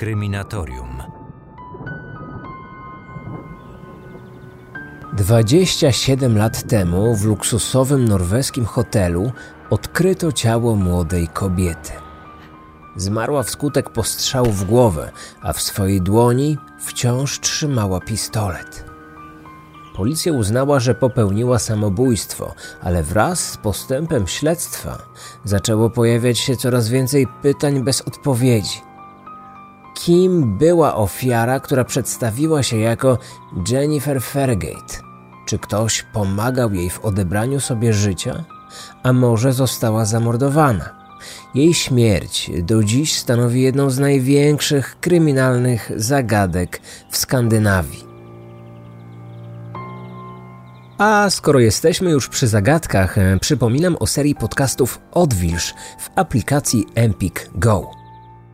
Kryminatorium. 27 lat temu w luksusowym norweskim hotelu odkryto ciało młodej kobiety. Zmarła wskutek postrzału w głowę, a w swojej dłoni wciąż trzymała pistolet. Policja uznała, że popełniła samobójstwo, ale wraz z postępem śledztwa zaczęło pojawiać się coraz więcej pytań bez odpowiedzi. Kim była ofiara, która przedstawiła się jako Jennifer Fairgate? Czy ktoś pomagał jej w odebraniu sobie życia? A może została zamordowana? Jej śmierć do dziś stanowi jedną z największych kryminalnych zagadek w Skandynawii. A skoro jesteśmy już przy zagadkach, e, przypominam o serii podcastów Odwilż w aplikacji Empik Go.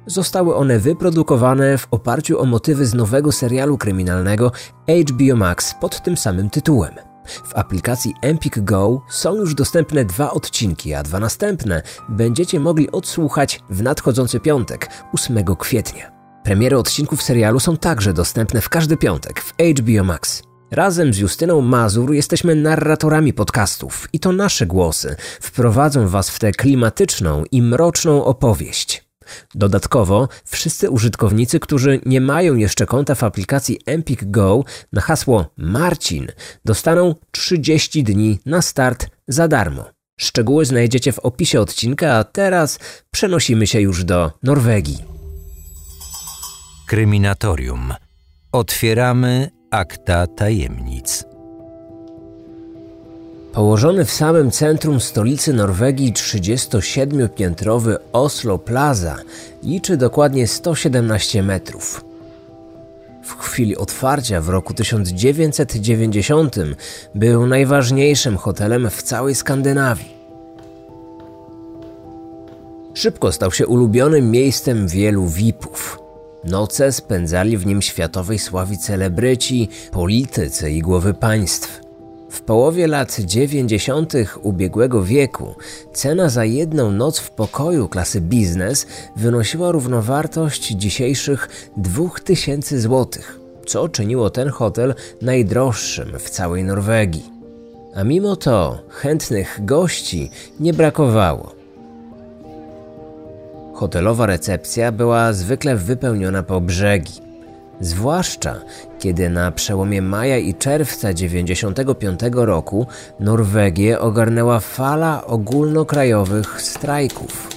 Zostały one wyprodukowane w oparciu o motywy z nowego serialu kryminalnego HBO Max pod tym samym tytułem. W aplikacji Empik Go są już dostępne dwa odcinki, a dwa następne będziecie mogli odsłuchać w nadchodzący piątek, 8 kwietnia. Premiery odcinków serialu są także dostępne w każdy piątek w HBO Max. Razem z Justyną Mazur jesteśmy narratorami podcastów i to nasze głosy wprowadzą Was w tę klimatyczną i mroczną opowieść. Dodatkowo wszyscy użytkownicy, którzy nie mają jeszcze konta w aplikacji Empik Go na hasło Marcin dostaną 30 dni na start za darmo. Szczegóły znajdziecie w opisie odcinka, a teraz przenosimy się już do Norwegii. Kryminatorium. Otwieramy akta tajemnic. Położony w samym centrum stolicy Norwegii 37-piętrowy Oslo Plaza liczy dokładnie 117 metrów. W chwili otwarcia w roku 1990 był najważniejszym hotelem w całej Skandynawii. Szybko stał się ulubionym miejscem wielu VIP-ów. Noce spędzali w nim światowej sławi celebryci, politycy i głowy państw. W połowie lat 90. ubiegłego wieku cena za jedną noc w pokoju klasy biznes wynosiła równowartość dzisiejszych 2000 zł, co czyniło ten hotel najdroższym w całej Norwegii. A mimo to chętnych gości nie brakowało. Hotelowa recepcja była zwykle wypełniona po brzegi. Zwłaszcza kiedy na przełomie maja i czerwca 1995 roku Norwegię ogarnęła fala ogólnokrajowych strajków.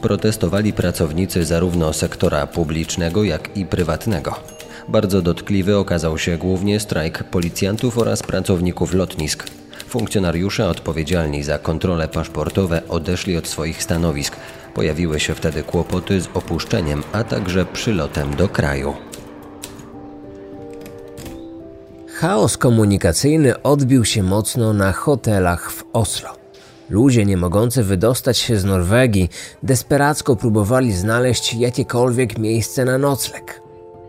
Protestowali pracownicy zarówno sektora publicznego, jak i prywatnego. Bardzo dotkliwy okazał się głównie strajk policjantów oraz pracowników lotnisk. Funkcjonariusze odpowiedzialni za kontrole paszportowe odeszli od swoich stanowisk. Pojawiły się wtedy kłopoty z opuszczeniem, a także przylotem do kraju. Chaos komunikacyjny odbił się mocno na hotelach w Oslo. Ludzie nie mogący wydostać się z Norwegii desperacko próbowali znaleźć jakiekolwiek miejsce na nocleg.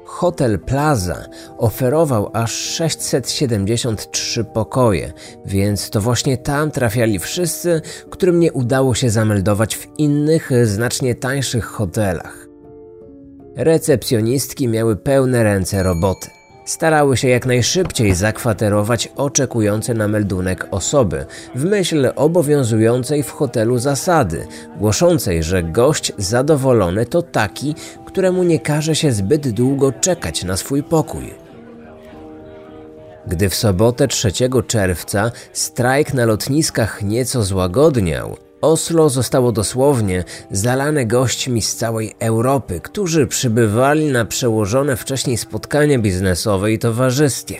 Hotel Plaza oferował aż 673 pokoje, więc to właśnie tam trafiali wszyscy, którym nie udało się zameldować w innych, znacznie tańszych hotelach. Recepcjonistki miały pełne ręce roboty. Starały się jak najszybciej zakwaterować oczekujące na meldunek osoby, w myśl obowiązującej w hotelu zasady, głoszącej, że gość zadowolony to taki, któremu nie każe się zbyt długo czekać na swój pokój. Gdy w sobotę 3 czerwca strajk na lotniskach nieco złagodniał, Oslo zostało dosłownie zalane gośćmi z całej Europy, którzy przybywali na przełożone wcześniej spotkania biznesowe i towarzyskie.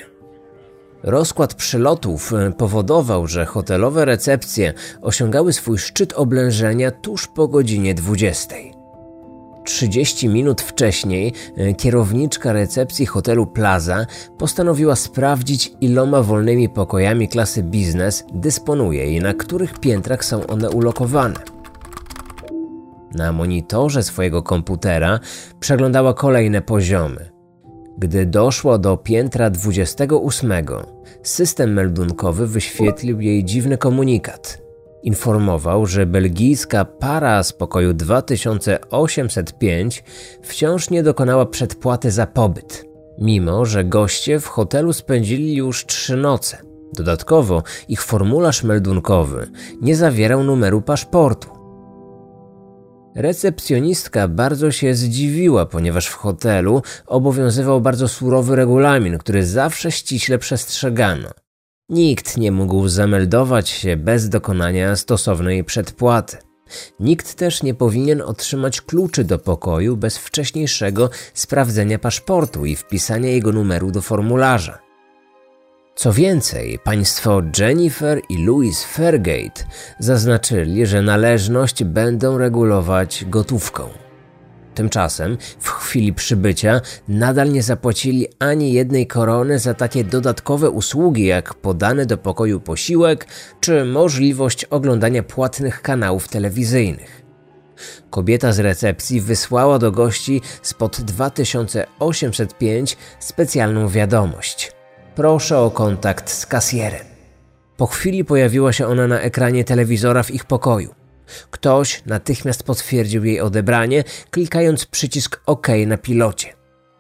Rozkład przylotów e, powodował, że hotelowe recepcje osiągały swój szczyt oblężenia tuż po godzinie 20. 30 minut wcześniej e, kierowniczka recepcji hotelu Plaza postanowiła sprawdzić, iloma wolnymi pokojami klasy biznes dysponuje i na których piętrach są one ulokowane. Na monitorze swojego komputera przeglądała kolejne poziomy. Gdy doszło do piętra 28, system meldunkowy wyświetlił jej dziwny komunikat. Informował, że belgijska para z pokoju 2805 wciąż nie dokonała przedpłaty za pobyt, mimo że goście w hotelu spędzili już trzy noce. Dodatkowo ich formularz meldunkowy nie zawierał numeru paszportu. Recepcjonistka bardzo się zdziwiła, ponieważ w hotelu obowiązywał bardzo surowy regulamin, który zawsze ściśle przestrzegano. Nikt nie mógł zameldować się bez dokonania stosownej przedpłaty. Nikt też nie powinien otrzymać kluczy do pokoju bez wcześniejszego sprawdzenia paszportu i wpisania jego numeru do formularza. Co więcej, państwo Jennifer i Louis Fairgate zaznaczyli, że należność będą regulować gotówką. Tymczasem, w chwili przybycia, nadal nie zapłacili ani jednej korony za takie dodatkowe usługi jak podany do pokoju posiłek czy możliwość oglądania płatnych kanałów telewizyjnych. Kobieta z recepcji wysłała do gości spod 2805 specjalną wiadomość. Proszę o kontakt z kasjerem. Po chwili pojawiła się ona na ekranie telewizora w ich pokoju. Ktoś natychmiast potwierdził jej odebranie, klikając przycisk OK na pilocie.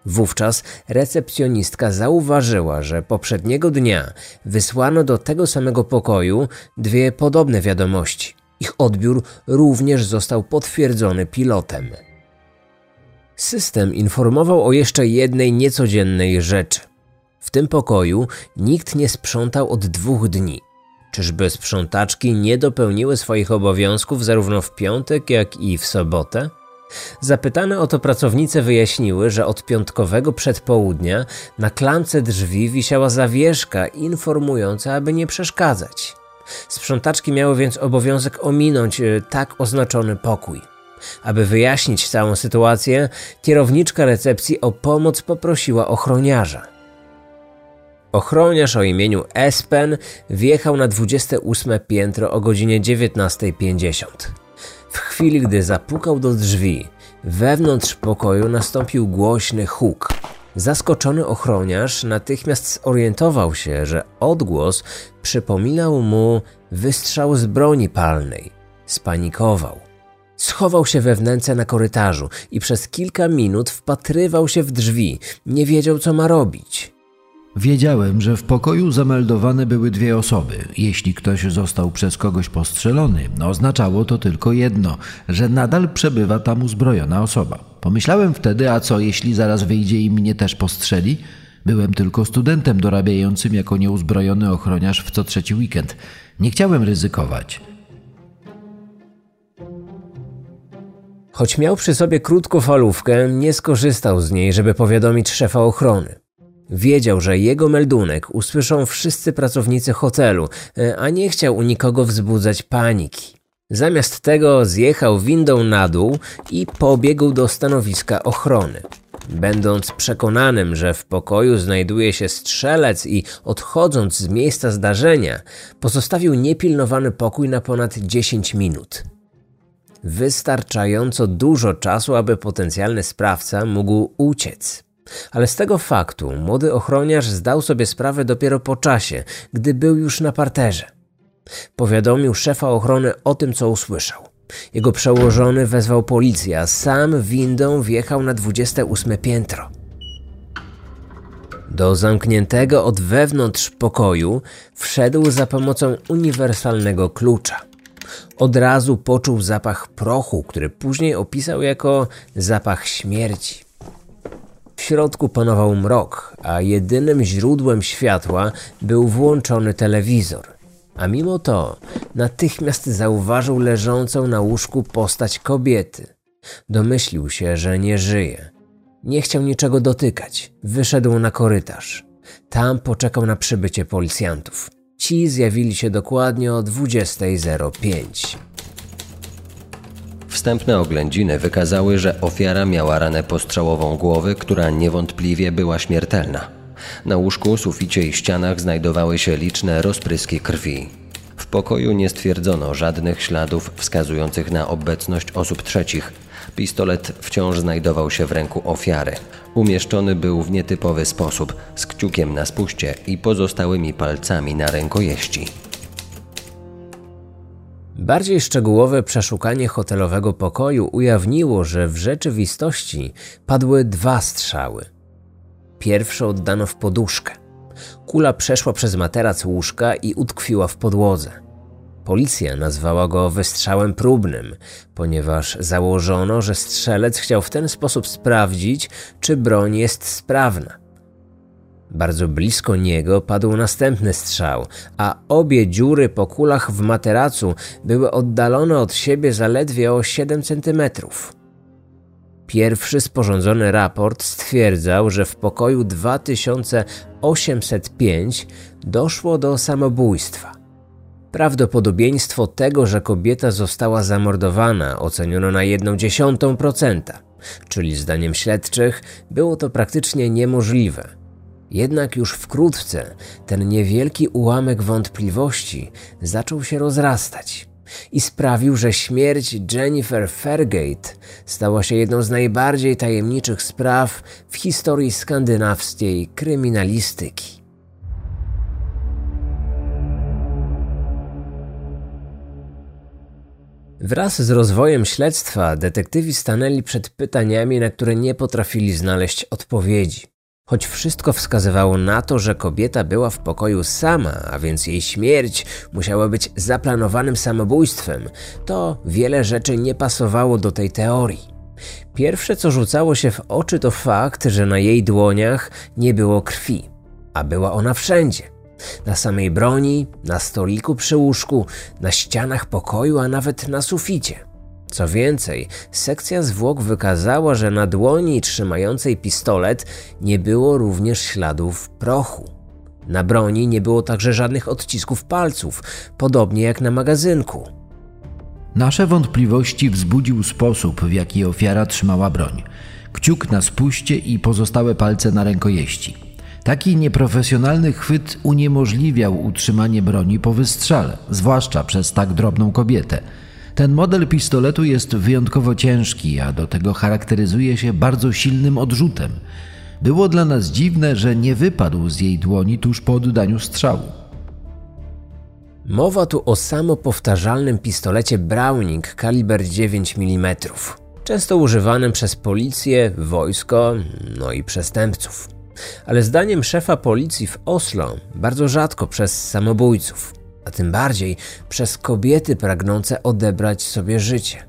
Wówczas recepcjonistka zauważyła, że poprzedniego dnia wysłano do tego samego pokoju dwie podobne wiadomości. Ich odbiór również został potwierdzony pilotem. System informował o jeszcze jednej niecodziennej rzeczy. W tym pokoju nikt nie sprzątał od dwóch dni. Czyżby sprzątaczki nie dopełniły swoich obowiązków zarówno w piątek, jak i w sobotę? Zapytane o to pracownice wyjaśniły, że od piątkowego przedpołudnia na klamce drzwi wisiała zawieszka informująca, aby nie przeszkadzać. Sprzątaczki miały więc obowiązek ominąć e, tak oznaczony pokój. Aby wyjaśnić całą sytuację, kierowniczka recepcji o pomoc poprosiła ochroniarza. Ochroniarz o imieniu Espen wjechał na 28 piętro o godzinie 19.50. W chwili, gdy zapukał do drzwi, wewnątrz pokoju nastąpił głośny huk. Zaskoczony ochroniarz natychmiast zorientował się, że odgłos przypominał mu wystrzał z broni palnej. Spanikował. Schował się we wnęce na korytarzu i przez kilka minut wpatrywał się w drzwi. Nie wiedział, co ma robić. Wiedziałem, że w pokoju zameldowane były dwie osoby. Jeśli ktoś został przez kogoś postrzelony, oznaczało to tylko jedno, że nadal przebywa tam uzbrojona osoba. Pomyślałem wtedy, a co jeśli zaraz wyjdzie i mnie też postrzeli? Byłem tylko studentem dorabiającym jako nieuzbrojony ochroniarz w co trzeci weekend. Nie chciałem ryzykować. Choć miał przy sobie krótkofalówkę, nie skorzystał z niej, żeby powiadomić szefa ochrony. Wiedział, że jego meldunek usłyszą wszyscy pracownicy hotelu, e, a nie chciał u nikogo wzbudzać paniki. Zamiast tego zjechał windą na dół i pobiegł do stanowiska ochrony. Będąc przekonanym, że w pokoju znajduje się strzelec i odchodząc z miejsca zdarzenia, pozostawił niepilnowany pokój na ponad 10 minut. Wystarczająco dużo czasu, aby potencjalny sprawca mógł uciec. Ale z tego faktu młody ochroniarz zdał sobie sprawę dopiero po czasie, gdy był już na parterze. Powiadomił szefa ochrony o tym, co usłyszał. Jego przełożony wezwał policję, a sam windą wjechał na 28 piętro. Do zamkniętego od wewnątrz pokoju wszedł za pomocą uniwersalnego klucza. Od razu poczuł zapach prochu, który później opisał jako zapach śmierci. Środku panował mrok, a jedynym źródłem światła był włączony telewizor. A mimo to natychmiast zauważył leżącą na łóżku postać kobiety. Domyślił się, że nie żyje. Nie chciał niczego dotykać. Wyszedł na korytarz. Tam poczekał na przybycie policjantów. Ci zjawili się dokładnie o 20.05. Wstępne oględziny wykazały, że ofiara miała ranę postrzałową głowy, która niewątpliwie była śmiertelna. Na łóżku, suficie i ścianach znajdowały się liczne rozpryski krwi. W pokoju nie stwierdzono żadnych śladów wskazujących na obecność osób trzecich. Pistolet wciąż znajdował się w ręku ofiary. Umieszczony był w nietypowy sposób, z kciukiem na spuście i pozostałymi palcami na rękojeści. Bardziej szczegółowe przeszukanie hotelowego pokoju ujawniło, że w rzeczywistości padły dwa strzały. Pierwszy oddano w poduszkę. Kula przeszła przez materac łóżka i utkwiła w podłodze. Policja nazwała go wystrzałem próbnym, ponieważ założono, że strzelec chciał w ten sposób sprawdzić, czy broń jest sprawna. Bardzo blisko niego padł następny strzał, a obie dziury po kulach w materacu były oddalone od siebie zaledwie o 7 centymetrów. Pierwszy sporządzony raport stwierdzał, że w pokoju 2805 doszło do samobójstwa. Prawdopodobieństwo tego, że kobieta została zamordowana, oceniono na 1,1%, czyli zdaniem śledczych było to praktycznie niemożliwe. Jednak już wkrótce ten niewielki ułamek wątpliwości zaczął się rozrastać i sprawił, że śmierć Jennifer Fairgate stała się jedną z najbardziej tajemniczych spraw w historii skandynawskiej kryminalistyki. Wraz z rozwojem śledztwa detektywi stanęli przed pytaniami, na które nie potrafili znaleźć odpowiedzi. Choć wszystko wskazywało na to, że kobieta była w pokoju sama, a więc jej śmierć musiała być zaplanowanym samobójstwem, to wiele rzeczy nie pasowało do tej teorii. Pierwsze, co rzucało się w oczy, to fakt, że na jej dłoniach nie było krwi, a była ona wszędzie. Na samej broni, na stoliku przy łóżku, na ścianach pokoju, a nawet na suficie. Co więcej, sekcja zwłok wykazała, że na dłoni trzymającej pistolet nie było również śladów prochu. Na broni nie było także żadnych odcisków palców, podobnie jak na magazynku. Nasze wątpliwości wzbudził sposób, w jaki ofiara trzymała broń. Kciuk na spuście i pozostałe palce na rękojeści. Taki nieprofesjonalny chwyt uniemożliwiał utrzymanie broni po wystrzale, zwłaszcza przez tak drobną kobietę – ten model pistoletu jest wyjątkowo ciężki, a do tego charakteryzuje się bardzo silnym odrzutem. Było dla nas dziwne, że nie wypadł z jej dłoni tuż po oddaniu strzału. Mowa tu o samopowtarzalnym pistolecie Browning kaliber 9 mm, często używanym przez policję, wojsko, no i przestępców. Ale zdaniem szefa policji w Oslo bardzo rzadko przez samobójców a tym bardziej przez kobiety pragnące odebrać sobie życie.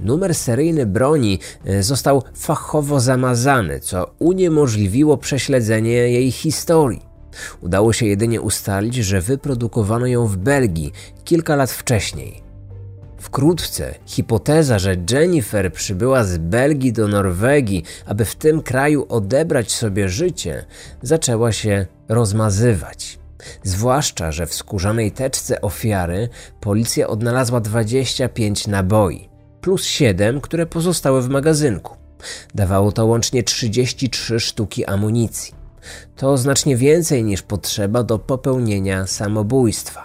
Numer seryjny broni e, został fachowo zamazany, co uniemożliwiło prześledzenie jej historii. Udało się jedynie ustalić, że wyprodukowano ją w Belgii kilka lat wcześniej. Wkrótce hipoteza, że Jennifer przybyła z Belgii do Norwegii, aby w tym kraju odebrać sobie życie, zaczęła się rozmazywać. Zwłaszcza, że w skórzanej teczce ofiary policja odnalazła 25 naboi, plus 7, które pozostały w magazynku. Dawało to łącznie 33 sztuki amunicji. To znacznie więcej niż potrzeba do popełnienia samobójstwa.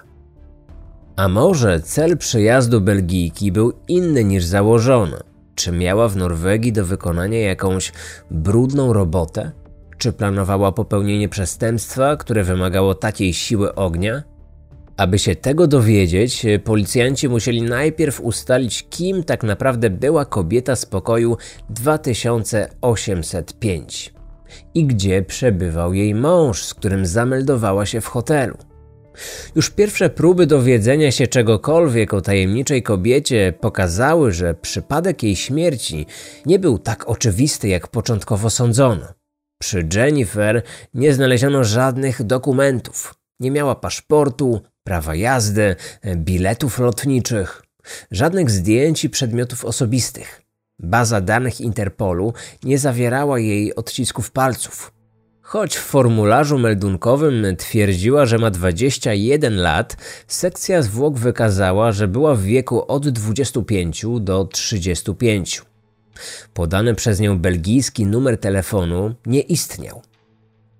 A może cel przyjazdu Belgijki był inny niż założono? Czy miała w Norwegii do wykonania jakąś brudną robotę? Czy planowała popełnienie przestępstwa, które wymagało takiej siły ognia? Aby się tego dowiedzieć, policjanci musieli najpierw ustalić, kim tak naprawdę była kobieta z pokoju 2805 i gdzie przebywał jej mąż, z którym zameldowała się w hotelu. Już pierwsze próby dowiedzenia się czegokolwiek o tajemniczej kobiecie pokazały, że przypadek jej śmierci nie był tak oczywisty, jak początkowo sądzono. Przy Jennifer nie znaleziono żadnych dokumentów. Nie miała paszportu, prawa jazdy, biletów lotniczych, żadnych zdjęć i przedmiotów osobistych. Baza danych Interpolu nie zawierała jej odcisków palców. Choć w formularzu meldunkowym twierdziła, że ma 21 lat, sekcja zwłok wykazała, że była w wieku od 25 do 35. Podany przez nią belgijski numer telefonu nie istniał.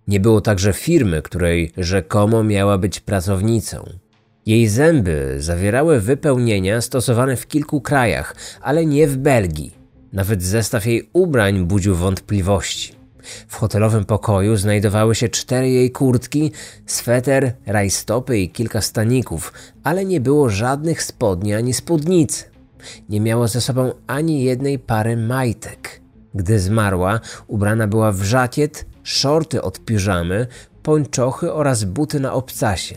Nie było także firmy, której rzekomo miała być pracownicą. Jej zęby zawierały wypełnienia stosowane w kilku krajach, ale nie w Belgii. Nawet zestaw jej ubrań budził wątpliwości. W hotelowym pokoju znajdowały się cztery jej kurtki, sweter, rajstopy i kilka staników, ale nie było żadnych spodni ani spódnicy. Nie miała ze sobą ani jednej pary majtek. Gdy zmarła, ubrana była w żakiet, szorty od piżamy, pończochy oraz buty na obcasie.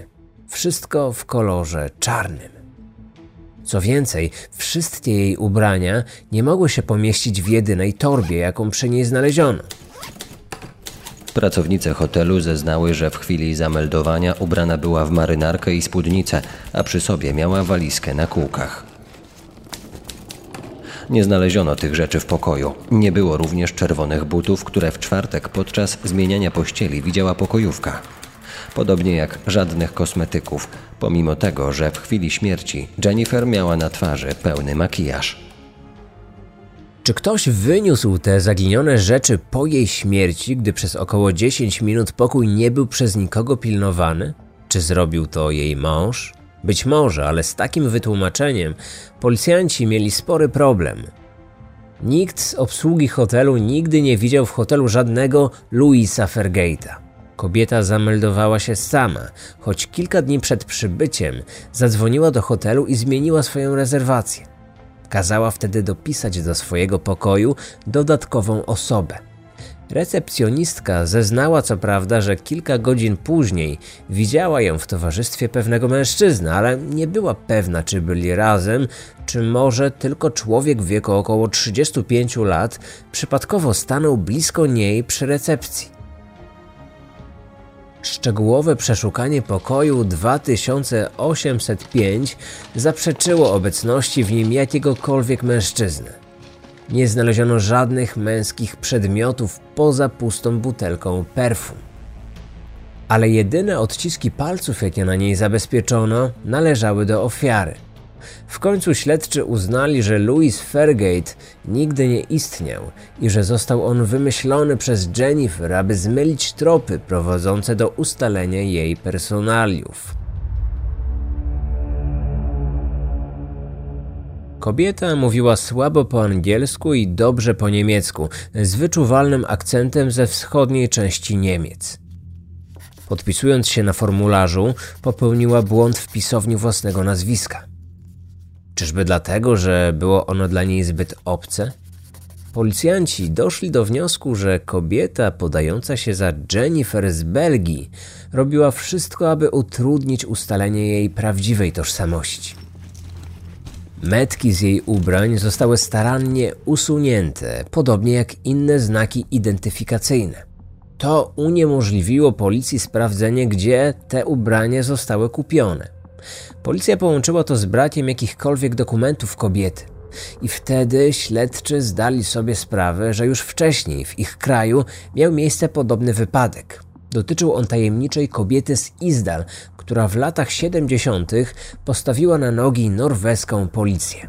Wszystko w kolorze czarnym. Co więcej, wszystkie jej ubrania nie mogły się pomieścić w jedynej torbie, jaką przy niej znaleziono. Pracownice hotelu zeznały, że w chwili zameldowania ubrana była w marynarkę i spódnicę, a przy sobie miała walizkę na kółkach. Nie znaleziono tych rzeczy w pokoju. Nie było również czerwonych butów, które w czwartek podczas zmieniania pościeli widziała pokojówka. Podobnie jak żadnych kosmetyków, pomimo tego, że w chwili śmierci Jennifer miała na twarzy pełny makijaż. Czy ktoś wyniósł te zaginione rzeczy po jej śmierci, gdy przez około 10 minut pokój nie był przez nikogo pilnowany? Czy zrobił to jej mąż? Być może, ale z takim wytłumaczeniem policjanci mieli spory problem. Nikt z obsługi hotelu nigdy nie widział w hotelu żadnego Louisa Fergate'a. Kobieta zameldowała się sama, choć kilka dni przed przybyciem zadzwoniła do hotelu i zmieniła swoją rezerwację. Kazała wtedy dopisać do swojego pokoju dodatkową osobę. Recepcjonistka zeznała co prawda, że kilka godzin później widziała ją w towarzystwie pewnego mężczyzny, ale nie była pewna, czy byli razem, czy może tylko człowiek w wieku około 35 lat przypadkowo stanął blisko niej przy recepcji. Szczegółowe przeszukanie pokoju 2805 zaprzeczyło obecności w nim jakiegokolwiek mężczyzny. Nie znaleziono żadnych męskich przedmiotów poza pustą butelką perfum. Ale jedyne odciski palców, jakie na niej zabezpieczono, należały do ofiary. W końcu śledczy uznali, że Louis Fairgate nigdy nie istniał i że został on wymyślony przez Jennifer, aby zmylić tropy prowadzące do ustalenia jej personaliów. Kobieta mówiła słabo po angielsku i dobrze po niemiecku, z wyczuwalnym akcentem ze wschodniej części Niemiec. Podpisując się na formularzu, popełniła błąd w pisowni własnego nazwiska. Czyżby dlatego, że było ono dla niej zbyt obce? Policjanci doszli do wniosku, że kobieta podająca się za Jennifer z Belgii robiła wszystko, aby utrudnić ustalenie jej prawdziwej tożsamości. Metki z jej ubrań zostały starannie usunięte, podobnie jak inne znaki identyfikacyjne. To uniemożliwiło policji sprawdzenie, gdzie te ubrania zostały kupione. Policja połączyła to z brakiem jakichkolwiek dokumentów kobiety. I wtedy śledczy zdali sobie sprawę, że już wcześniej w ich kraju miał miejsce podobny wypadek. Dotyczył on tajemniczej kobiety z Izdal, która w latach 70. postawiła na nogi norweską policję.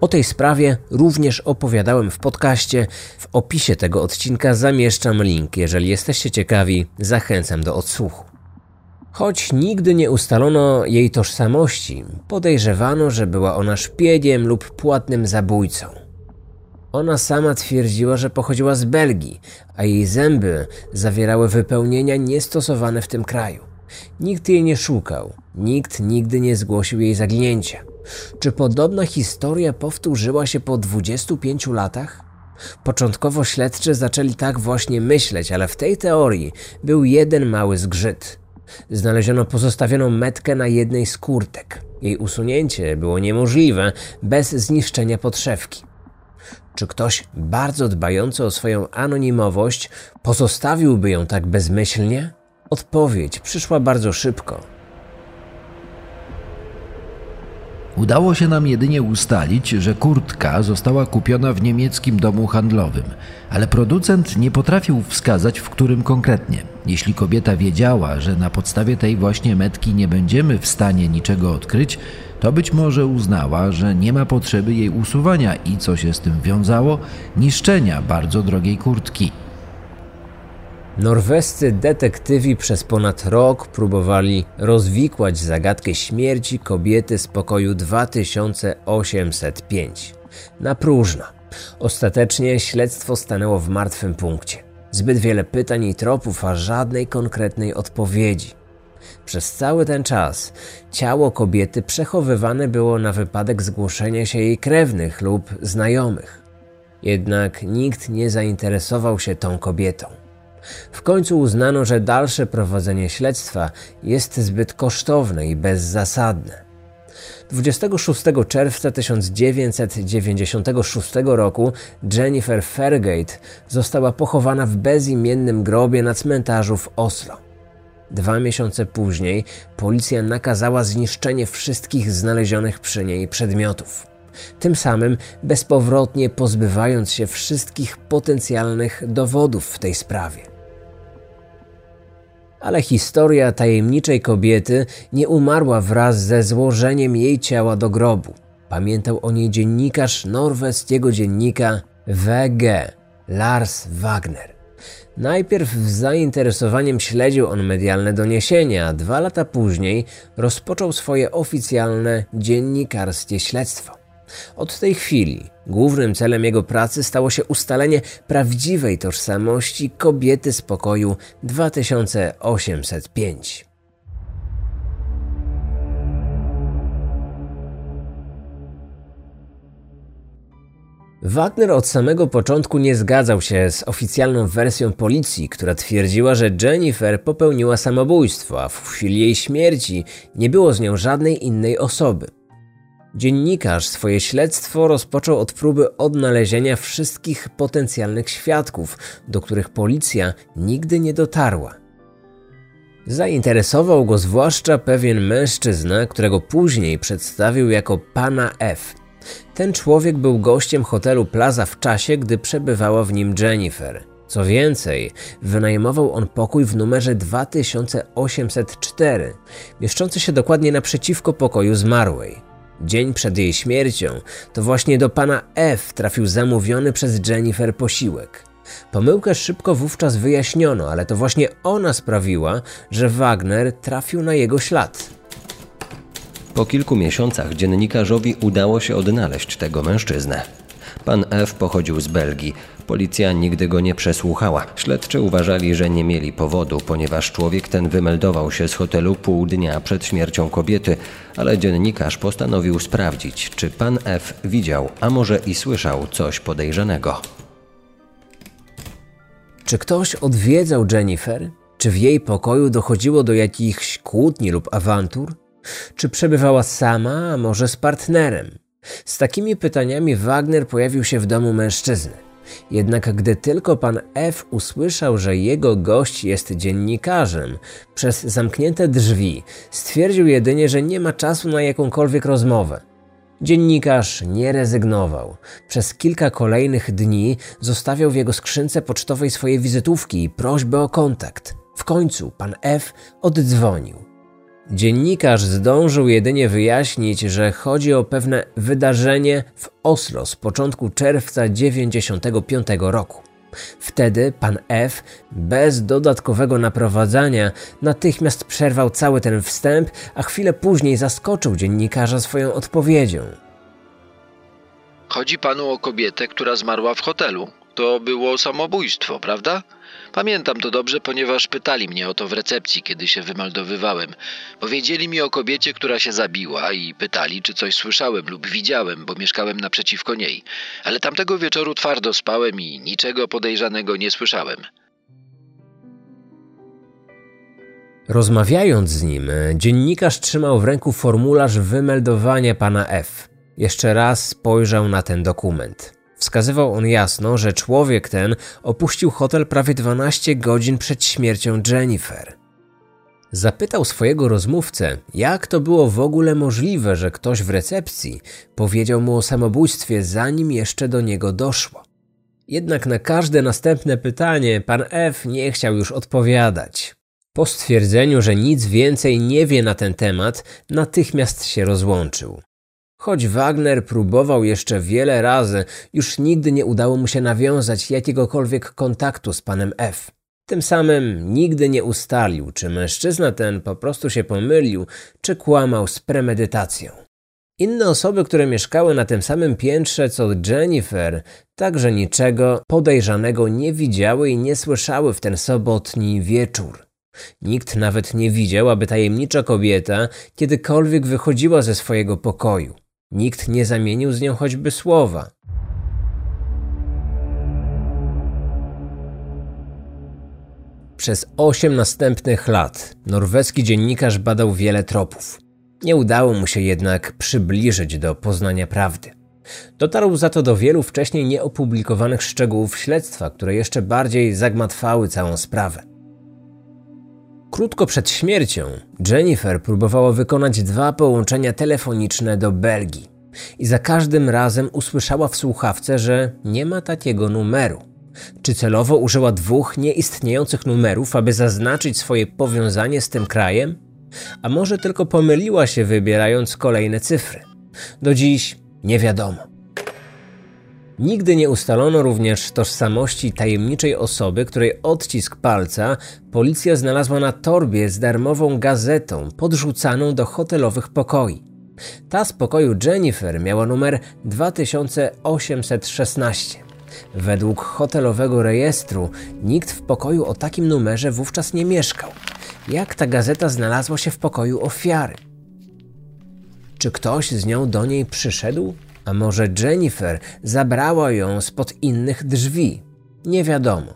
O tej sprawie również opowiadałem w podcaście. W opisie tego odcinka zamieszczam link. Jeżeli jesteście ciekawi, zachęcam do odsłuchu. Choć nigdy nie ustalono jej tożsamości, podejrzewano, że była ona szpiegiem lub płatnym zabójcą. Ona sama twierdziła, że pochodziła z Belgii, a jej zęby zawierały wypełnienia niestosowane w tym kraju. Nikt jej nie szukał, nikt nigdy nie zgłosił jej zaginięcia. Czy podobna historia powtórzyła się po 25 latach? Początkowo śledczy zaczęli tak właśnie myśleć, ale w tej teorii był jeden mały zgrzyt. Znaleziono pozostawioną metkę na jednej z kurtek. Jej usunięcie było niemożliwe bez zniszczenia podszewki. Czy ktoś bardzo dbający o swoją anonimowość pozostawiłby ją tak bezmyślnie? Odpowiedź przyszła bardzo szybko. Udało się nam jedynie ustalić, że kurtka została kupiona w niemieckim domu handlowym, ale producent nie potrafił wskazać, w którym konkretnie. Jeśli kobieta wiedziała, że na podstawie tej właśnie metki nie będziemy w stanie niczego odkryć, to być może uznała, że nie ma potrzeby jej usuwania i co się z tym wiązało, niszczenia bardzo drogiej kurtki. Norwescy detektywi przez ponad rok próbowali rozwikłać zagadkę śmierci kobiety z pokoju 2805. Na próżno. Ostatecznie śledztwo stanęło w martwym punkcie. Zbyt wiele pytań i tropów, a żadnej konkretnej odpowiedzi. Przez cały ten czas ciało kobiety przechowywane było na wypadek zgłoszenia się jej krewnych lub znajomych. Jednak nikt nie zainteresował się tą kobietą. W końcu uznano, że dalsze prowadzenie śledztwa jest zbyt kosztowne i bezzasadne. 26 czerwca 1996 roku Jennifer Fairgate została pochowana w bezimiennym grobie na cmentarzu w Oslo. Dwa miesiące później policja nakazała zniszczenie wszystkich znalezionych przy niej przedmiotów. Tym samym bezpowrotnie pozbywając się wszystkich potencjalnych dowodów w tej sprawie. Ale historia tajemniczej kobiety nie umarła wraz ze złożeniem jej ciała do grobu. Pamiętał o niej dziennikarz norweskiego dziennika VG, Lars Wagner. Najpierw z zainteresowaniem śledził on medialne doniesienia, a dwa lata później rozpoczął swoje oficjalne dziennikarskie śledztwo. Od tej chwili głównym celem jego pracy stało się ustalenie prawdziwej tożsamości kobiety z pokoju 2805. Wagner od samego początku nie zgadzał się z oficjalną wersją policji, która twierdziła, że Jennifer popełniła samobójstwo, a w chwili jej śmierci nie było z nią żadnej innej osoby. Dziennikarz swoje śledztwo rozpoczął od próby odnalezienia wszystkich potencjalnych świadków, do których policja nigdy nie dotarła. Zainteresował go zwłaszcza pewien mężczyzna, którego później przedstawił jako pana F. Ten człowiek był gościem hotelu Plaza w czasie, gdy przebywała w nim Jennifer. Co więcej, wynajmował on pokój w numerze 2804, mieszczący się dokładnie naprzeciwko pokoju zmarłej. Dzień przed jej śmiercią to właśnie do pana F trafił zamówiony przez Jennifer posiłek. Pomyłkę szybko wówczas wyjaśniono, ale to właśnie ona sprawiła, że Wagner trafił na jego ślad. Po kilku miesiącach dziennikarzowi udało się odnaleźć tego mężczyznę. Pan F pochodził z Belgii. Policja nigdy go nie przesłuchała. Śledczy uważali, że nie mieli powodu, ponieważ człowiek ten wymeldował się z hotelu pół dnia przed śmiercią kobiety, ale dziennikarz postanowił sprawdzić, czy pan F widział, a może i słyszał coś podejrzanego. Czy ktoś odwiedzał Jennifer? Czy w jej pokoju dochodziło do jakichś kłótni lub awantur? Czy przebywała sama, a może z partnerem? Z takimi pytaniami Wagner pojawił się w domu mężczyzny. Jednak gdy tylko pan F usłyszał, że jego gość jest dziennikarzem, przez zamknięte drzwi stwierdził jedynie, że nie ma czasu na jakąkolwiek rozmowę. Dziennikarz nie rezygnował. Przez kilka kolejnych dni zostawiał w jego skrzynce pocztowej swoje wizytówki i prośbę o kontakt. W końcu pan F oddzwonił. Dziennikarz zdążył jedynie wyjaśnić, że chodzi o pewne wydarzenie w Oslo z początku czerwca 1995 roku. Wtedy pan F, bez dodatkowego naprowadzania, natychmiast przerwał cały ten wstęp, a chwilę później zaskoczył dziennikarza swoją odpowiedzią. Chodzi panu o kobietę, która zmarła w hotelu. To było samobójstwo, prawda? Pamiętam to dobrze, ponieważ pytali mnie o to w recepcji, kiedy się wymeldowywałem. Powiedzieli mi o kobiecie, która się zabiła i pytali, czy coś słyszałem lub widziałem, bo mieszkałem naprzeciwko niej. Ale tamtego wieczoru twardo spałem i niczego podejrzanego nie słyszałem. Rozmawiając z nim, dziennikarz trzymał w ręku formularz wymeldowania pana F. Jeszcze raz spojrzał na ten dokument. Wskazywał on jasno, że człowiek ten opuścił hotel prawie 12 godzin przed śmiercią Jennifer. Zapytał swojego rozmówcę, jak to było w ogóle możliwe, że ktoś w recepcji powiedział mu o samobójstwie, zanim jeszcze do niego doszło. Jednak na każde następne pytanie pan F nie chciał już odpowiadać. Po stwierdzeniu, że nic więcej nie wie na ten temat, natychmiast się rozłączył. Choć Wagner próbował jeszcze wiele razy, już nigdy nie udało mu się nawiązać jakiegokolwiek kontaktu z panem F. Tym samym nigdy nie ustalił, czy mężczyzna ten po prostu się pomylił, czy kłamał z premedytacją. Inne osoby, które mieszkały na tym samym piętrze co Jennifer, także niczego podejrzanego nie widziały i nie słyszały w ten sobotni wieczór. Nikt nawet nie widział, aby tajemnicza kobieta kiedykolwiek wychodziła ze swojego pokoju. Nikt nie zamienił z nią choćby słowa. Przez osiem następnych lat norweski dziennikarz badał wiele tropów. Nie udało mu się jednak przybliżyć do poznania prawdy. Dotarł za to do wielu wcześniej nieopublikowanych szczegółów śledztwa, które jeszcze bardziej zagmatwały całą sprawę. Krótko przed śmiercią Jennifer próbowała wykonać dwa połączenia telefoniczne do Belgii i za każdym razem usłyszała w słuchawce, że nie ma takiego numeru. Czy celowo użyła dwóch nieistniejących numerów, aby zaznaczyć swoje powiązanie z tym krajem? A może tylko pomyliła się wybierając kolejne cyfry? Do dziś nie wiadomo. Nigdy nie ustalono również tożsamości tajemniczej osoby, której odcisk palca policja znalazła na torbie z darmową gazetą podrzucaną do hotelowych pokoi. Ta z pokoju Jennifer miała numer 2816. Według hotelowego rejestru nikt w pokoju o takim numerze wówczas nie mieszkał. Jak ta gazeta znalazła się w pokoju ofiary? Czy ktoś z nią do niej przyszedł? A może Jennifer zabrała ją spod innych drzwi? Nie wiadomo.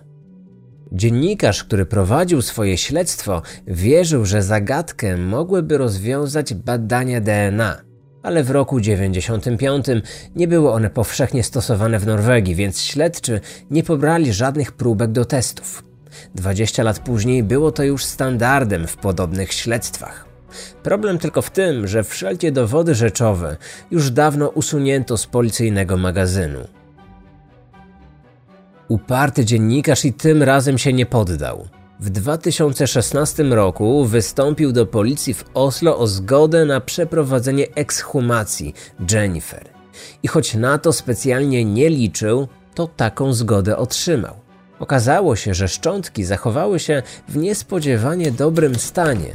Dziennikarz, który prowadził swoje śledztwo, wierzył, że zagadkę mogłyby rozwiązać badania DNA. Ale w roku 95 nie były one powszechnie stosowane w Norwegii, więc śledczy nie pobrali żadnych próbek do testów. 20 lat później było to już standardem w podobnych śledztwach. Problem tylko w tym, że wszelkie dowody rzeczowe już dawno usunięto z policyjnego magazynu. Uparty dziennikarz i tym razem się nie poddał. W 2016 roku wystąpił do policji w Oslo o zgodę na przeprowadzenie ekshumacji Jennifer. I choć na to specjalnie nie liczył, to taką zgodę otrzymał. Okazało się, że szczątki zachowały się w niespodziewanie dobrym stanie.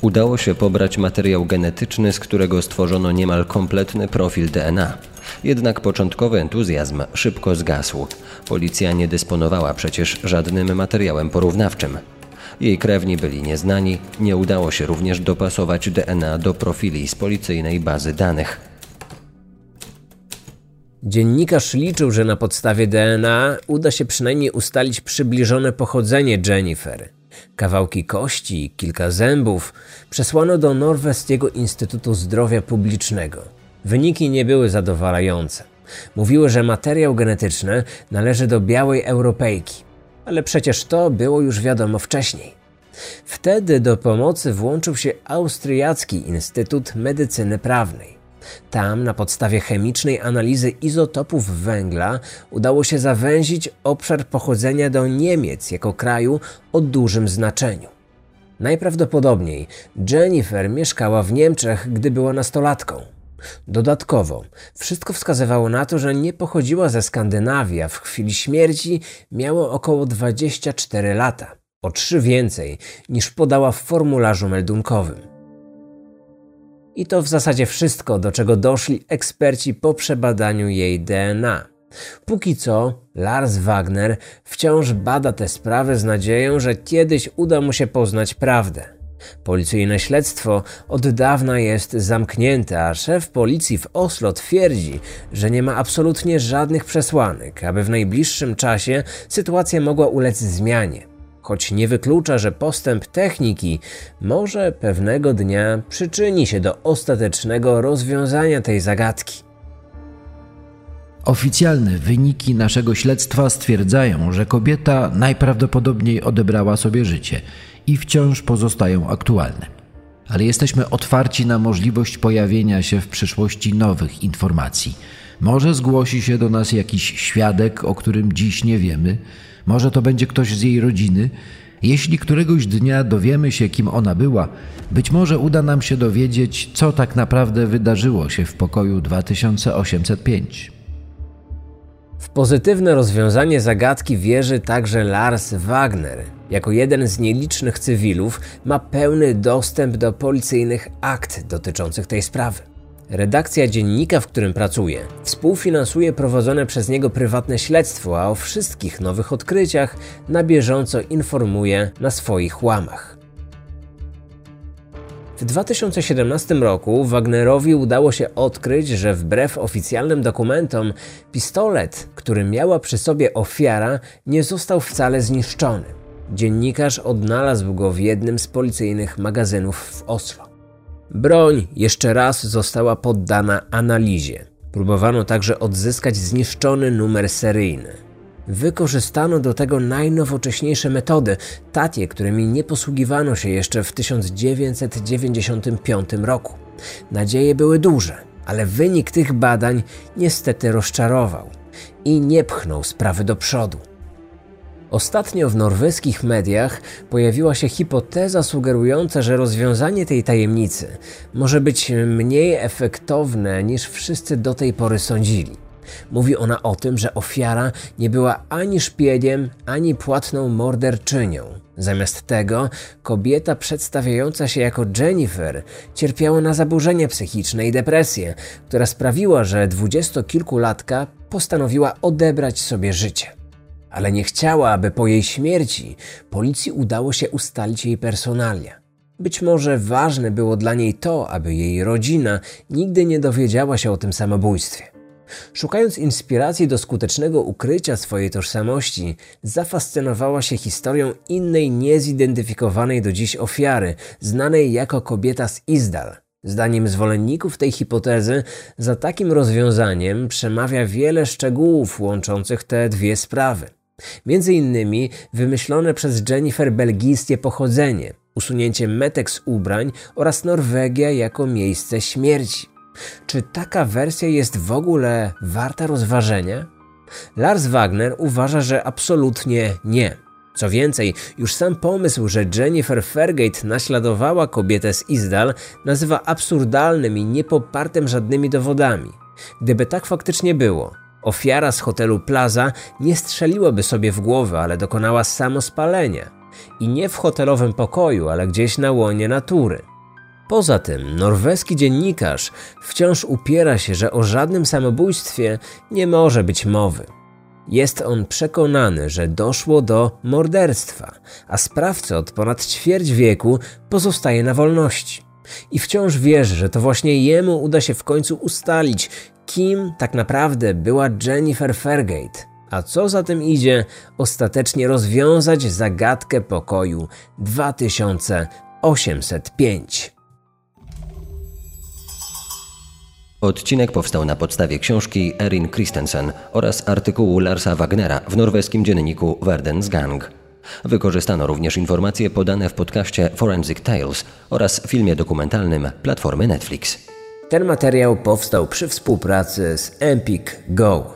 Udało się pobrać materiał genetyczny, z którego stworzono niemal kompletny profil DNA. Jednak początkowy entuzjazm szybko zgasł. Policja nie dysponowała przecież żadnym materiałem porównawczym. Jej krewni byli nieznani, nie udało się również dopasować DNA do profili z policyjnej bazy danych. Dziennikarz liczył, że na podstawie DNA uda się przynajmniej ustalić przybliżone pochodzenie Jennifer. Kawałki kości, kilka zębów przesłano do Norweskiego Instytutu Zdrowia Publicznego. Wyniki nie były zadowalające. Mówiły, że materiał genetyczny należy do białej Europejki, ale przecież to było już wiadomo wcześniej. Wtedy do pomocy włączył się Austriacki Instytut Medycyny Prawnej. Tam, na podstawie chemicznej analizy izotopów węgla, udało się zawęzić obszar pochodzenia do Niemiec jako kraju o dużym znaczeniu. Najprawdopodobniej Jennifer mieszkała w Niemczech, gdy była nastolatką. Dodatkowo, wszystko wskazywało na to, że nie pochodziła ze Skandynawii, a w chwili śmierci miała około 24 lata, o trzy więcej niż podała w formularzu meldunkowym. I to w zasadzie wszystko, do czego doszli eksperci po przebadaniu jej DNA. Póki co, Lars Wagner wciąż bada tę sprawę z nadzieją, że kiedyś uda mu się poznać prawdę. Policyjne śledztwo od dawna jest zamknięte, a szef policji w Oslo twierdzi, że nie ma absolutnie żadnych przesłanek, aby w najbliższym czasie sytuacja mogła ulec zmianie. Choć nie wyklucza, że postęp techniki może pewnego dnia przyczyni się do ostatecznego rozwiązania tej zagadki. Oficjalne wyniki naszego śledztwa stwierdzają, że kobieta najprawdopodobniej odebrała sobie życie i wciąż pozostają aktualne. Ale jesteśmy otwarci na możliwość pojawienia się w przyszłości nowych informacji. Może zgłosi się do nas jakiś świadek, o którym dziś nie wiemy, może to będzie ktoś z jej rodziny. Jeśli któregoś dnia dowiemy się, kim ona była, być może uda nam się dowiedzieć, co tak naprawdę wydarzyło się w pokoju 2805. W pozytywne rozwiązanie zagadki wierzy także Lars Wagner. Jako jeden z nielicznych cywilów ma pełny dostęp do policyjnych akt dotyczących tej sprawy. Redakcja dziennika, w którym pracuje, współfinansuje prowadzone przez niego prywatne śledztwo, a o wszystkich nowych odkryciach na bieżąco informuje na swoich łamach. W 2017 roku Wagnerowi udało się odkryć, że wbrew oficjalnym dokumentom, pistolet, który miała przy sobie ofiara, nie został wcale zniszczony. Dziennikarz odnalazł go w jednym z policyjnych magazynów w Oslo. Broń jeszcze raz została poddana analizie. Próbowano także odzyskać zniszczony numer seryjny. Wykorzystano do tego najnowocześniejsze metody, takie, którymi nie posługiwano się jeszcze w 1995 roku. Nadzieje były duże, ale wynik tych badań niestety rozczarował i nie pchnął sprawy do przodu. Ostatnio w norweskich mediach pojawiła się hipoteza sugerująca, że rozwiązanie tej tajemnicy może być mniej efektowne niż wszyscy do tej pory sądzili. Mówi ona o tym, że ofiara nie była ani szpiegiem, ani płatną morderczynią. Zamiast tego kobieta przedstawiająca się jako Jennifer cierpiała na zaburzenia psychiczne i depresję, która sprawiła, że dwudziestokilkulatka postanowiła odebrać sobie życie ale nie chciała, aby po jej śmierci policji udało się ustalić jej personalia. Być może ważne było dla niej to, aby jej rodzina nigdy nie dowiedziała się o tym samobójstwie. Szukając inspiracji do skutecznego ukrycia swojej tożsamości, zafascynowała się historią innej niezidentyfikowanej do dziś ofiary, znanej jako kobieta z Izdal. Zdaniem zwolenników tej hipotezy, za takim rozwiązaniem przemawia wiele szczegółów łączących te dwie sprawy. Między innymi wymyślone przez Jennifer belgijskie pochodzenie, usunięcie metek z ubrań oraz Norwegia jako miejsce śmierci. Czy taka wersja jest w ogóle warta rozważenia? Lars Wagner uważa, że absolutnie nie. Co więcej, już sam pomysł, że Jennifer Fergate naśladowała kobietę z Izdal, nazywa absurdalnym i niepopartym żadnymi dowodami. Gdyby tak faktycznie było, Ofiara z hotelu Plaza nie strzeliłaby sobie w głowę, ale dokonała samospalenia. I nie w hotelowym pokoju, ale gdzieś na łonie natury. Poza tym, norweski dziennikarz wciąż upiera się, że o żadnym samobójstwie nie może być mowy. Jest on przekonany, że doszło do morderstwa, a sprawca od ponad ćwierć wieku pozostaje na wolności. I wciąż wierzy, że to właśnie jemu uda się w końcu ustalić, kim tak naprawdę była Jennifer Fairgate, a co za tym idzie, ostatecznie rozwiązać zagadkę pokoju 2805. Odcinek powstał na podstawie książki Erin Christensen oraz artykułu Larsa Wagnera w norweskim dzienniku Verdens Gang. Wykorzystano również informacje podane w podcaście Forensic Tales oraz filmie dokumentalnym platformy Netflix. Ten materiał powstał przy współpracy z Empik Go.